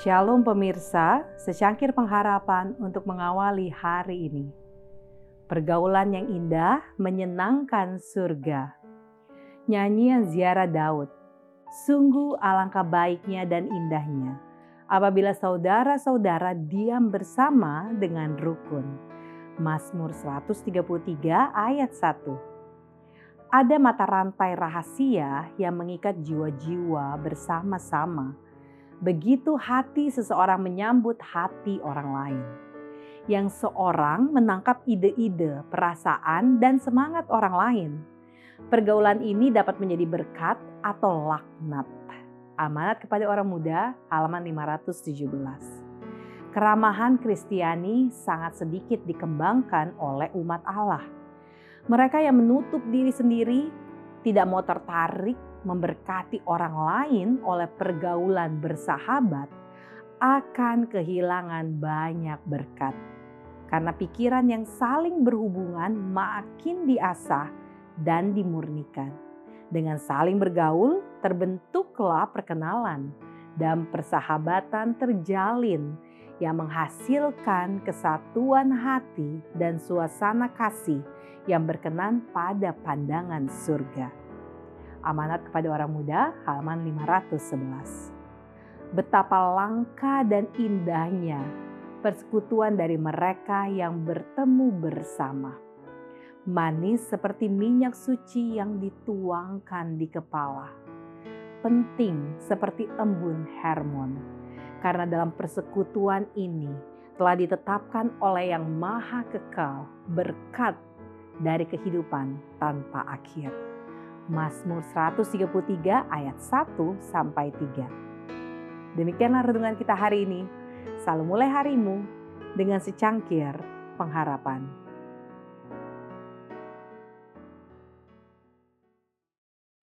Shalom pemirsa, secangkir pengharapan untuk mengawali hari ini. Pergaulan yang indah menyenangkan surga. Nyanyian ziarah Daud. Sungguh alangkah baiknya dan indahnya apabila saudara-saudara diam bersama dengan rukun. Mazmur 133 ayat 1 ada mata rantai rahasia yang mengikat jiwa-jiwa bersama-sama. Begitu hati seseorang menyambut hati orang lain. Yang seorang menangkap ide-ide, perasaan, dan semangat orang lain. Pergaulan ini dapat menjadi berkat atau laknat. Amanat kepada orang muda, halaman 517. Keramahan Kristiani sangat sedikit dikembangkan oleh umat Allah mereka yang menutup diri sendiri tidak mau tertarik memberkati orang lain oleh pergaulan bersahabat akan kehilangan banyak berkat. Karena pikiran yang saling berhubungan makin diasah dan dimurnikan. Dengan saling bergaul terbentuklah perkenalan dan persahabatan terjalin yang menghasilkan kesatuan hati dan suasana kasih yang berkenan pada pandangan surga. Amanat kepada orang muda halaman 511. Betapa langka dan indahnya persekutuan dari mereka yang bertemu bersama. Manis seperti minyak suci yang dituangkan di kepala. Penting seperti embun Hermon. Karena dalam persekutuan ini telah ditetapkan oleh yang maha kekal berkat dari kehidupan tanpa akhir. Mazmur 133 ayat 1 sampai 3. Demikianlah renungan kita hari ini. Selalu mulai harimu dengan secangkir pengharapan.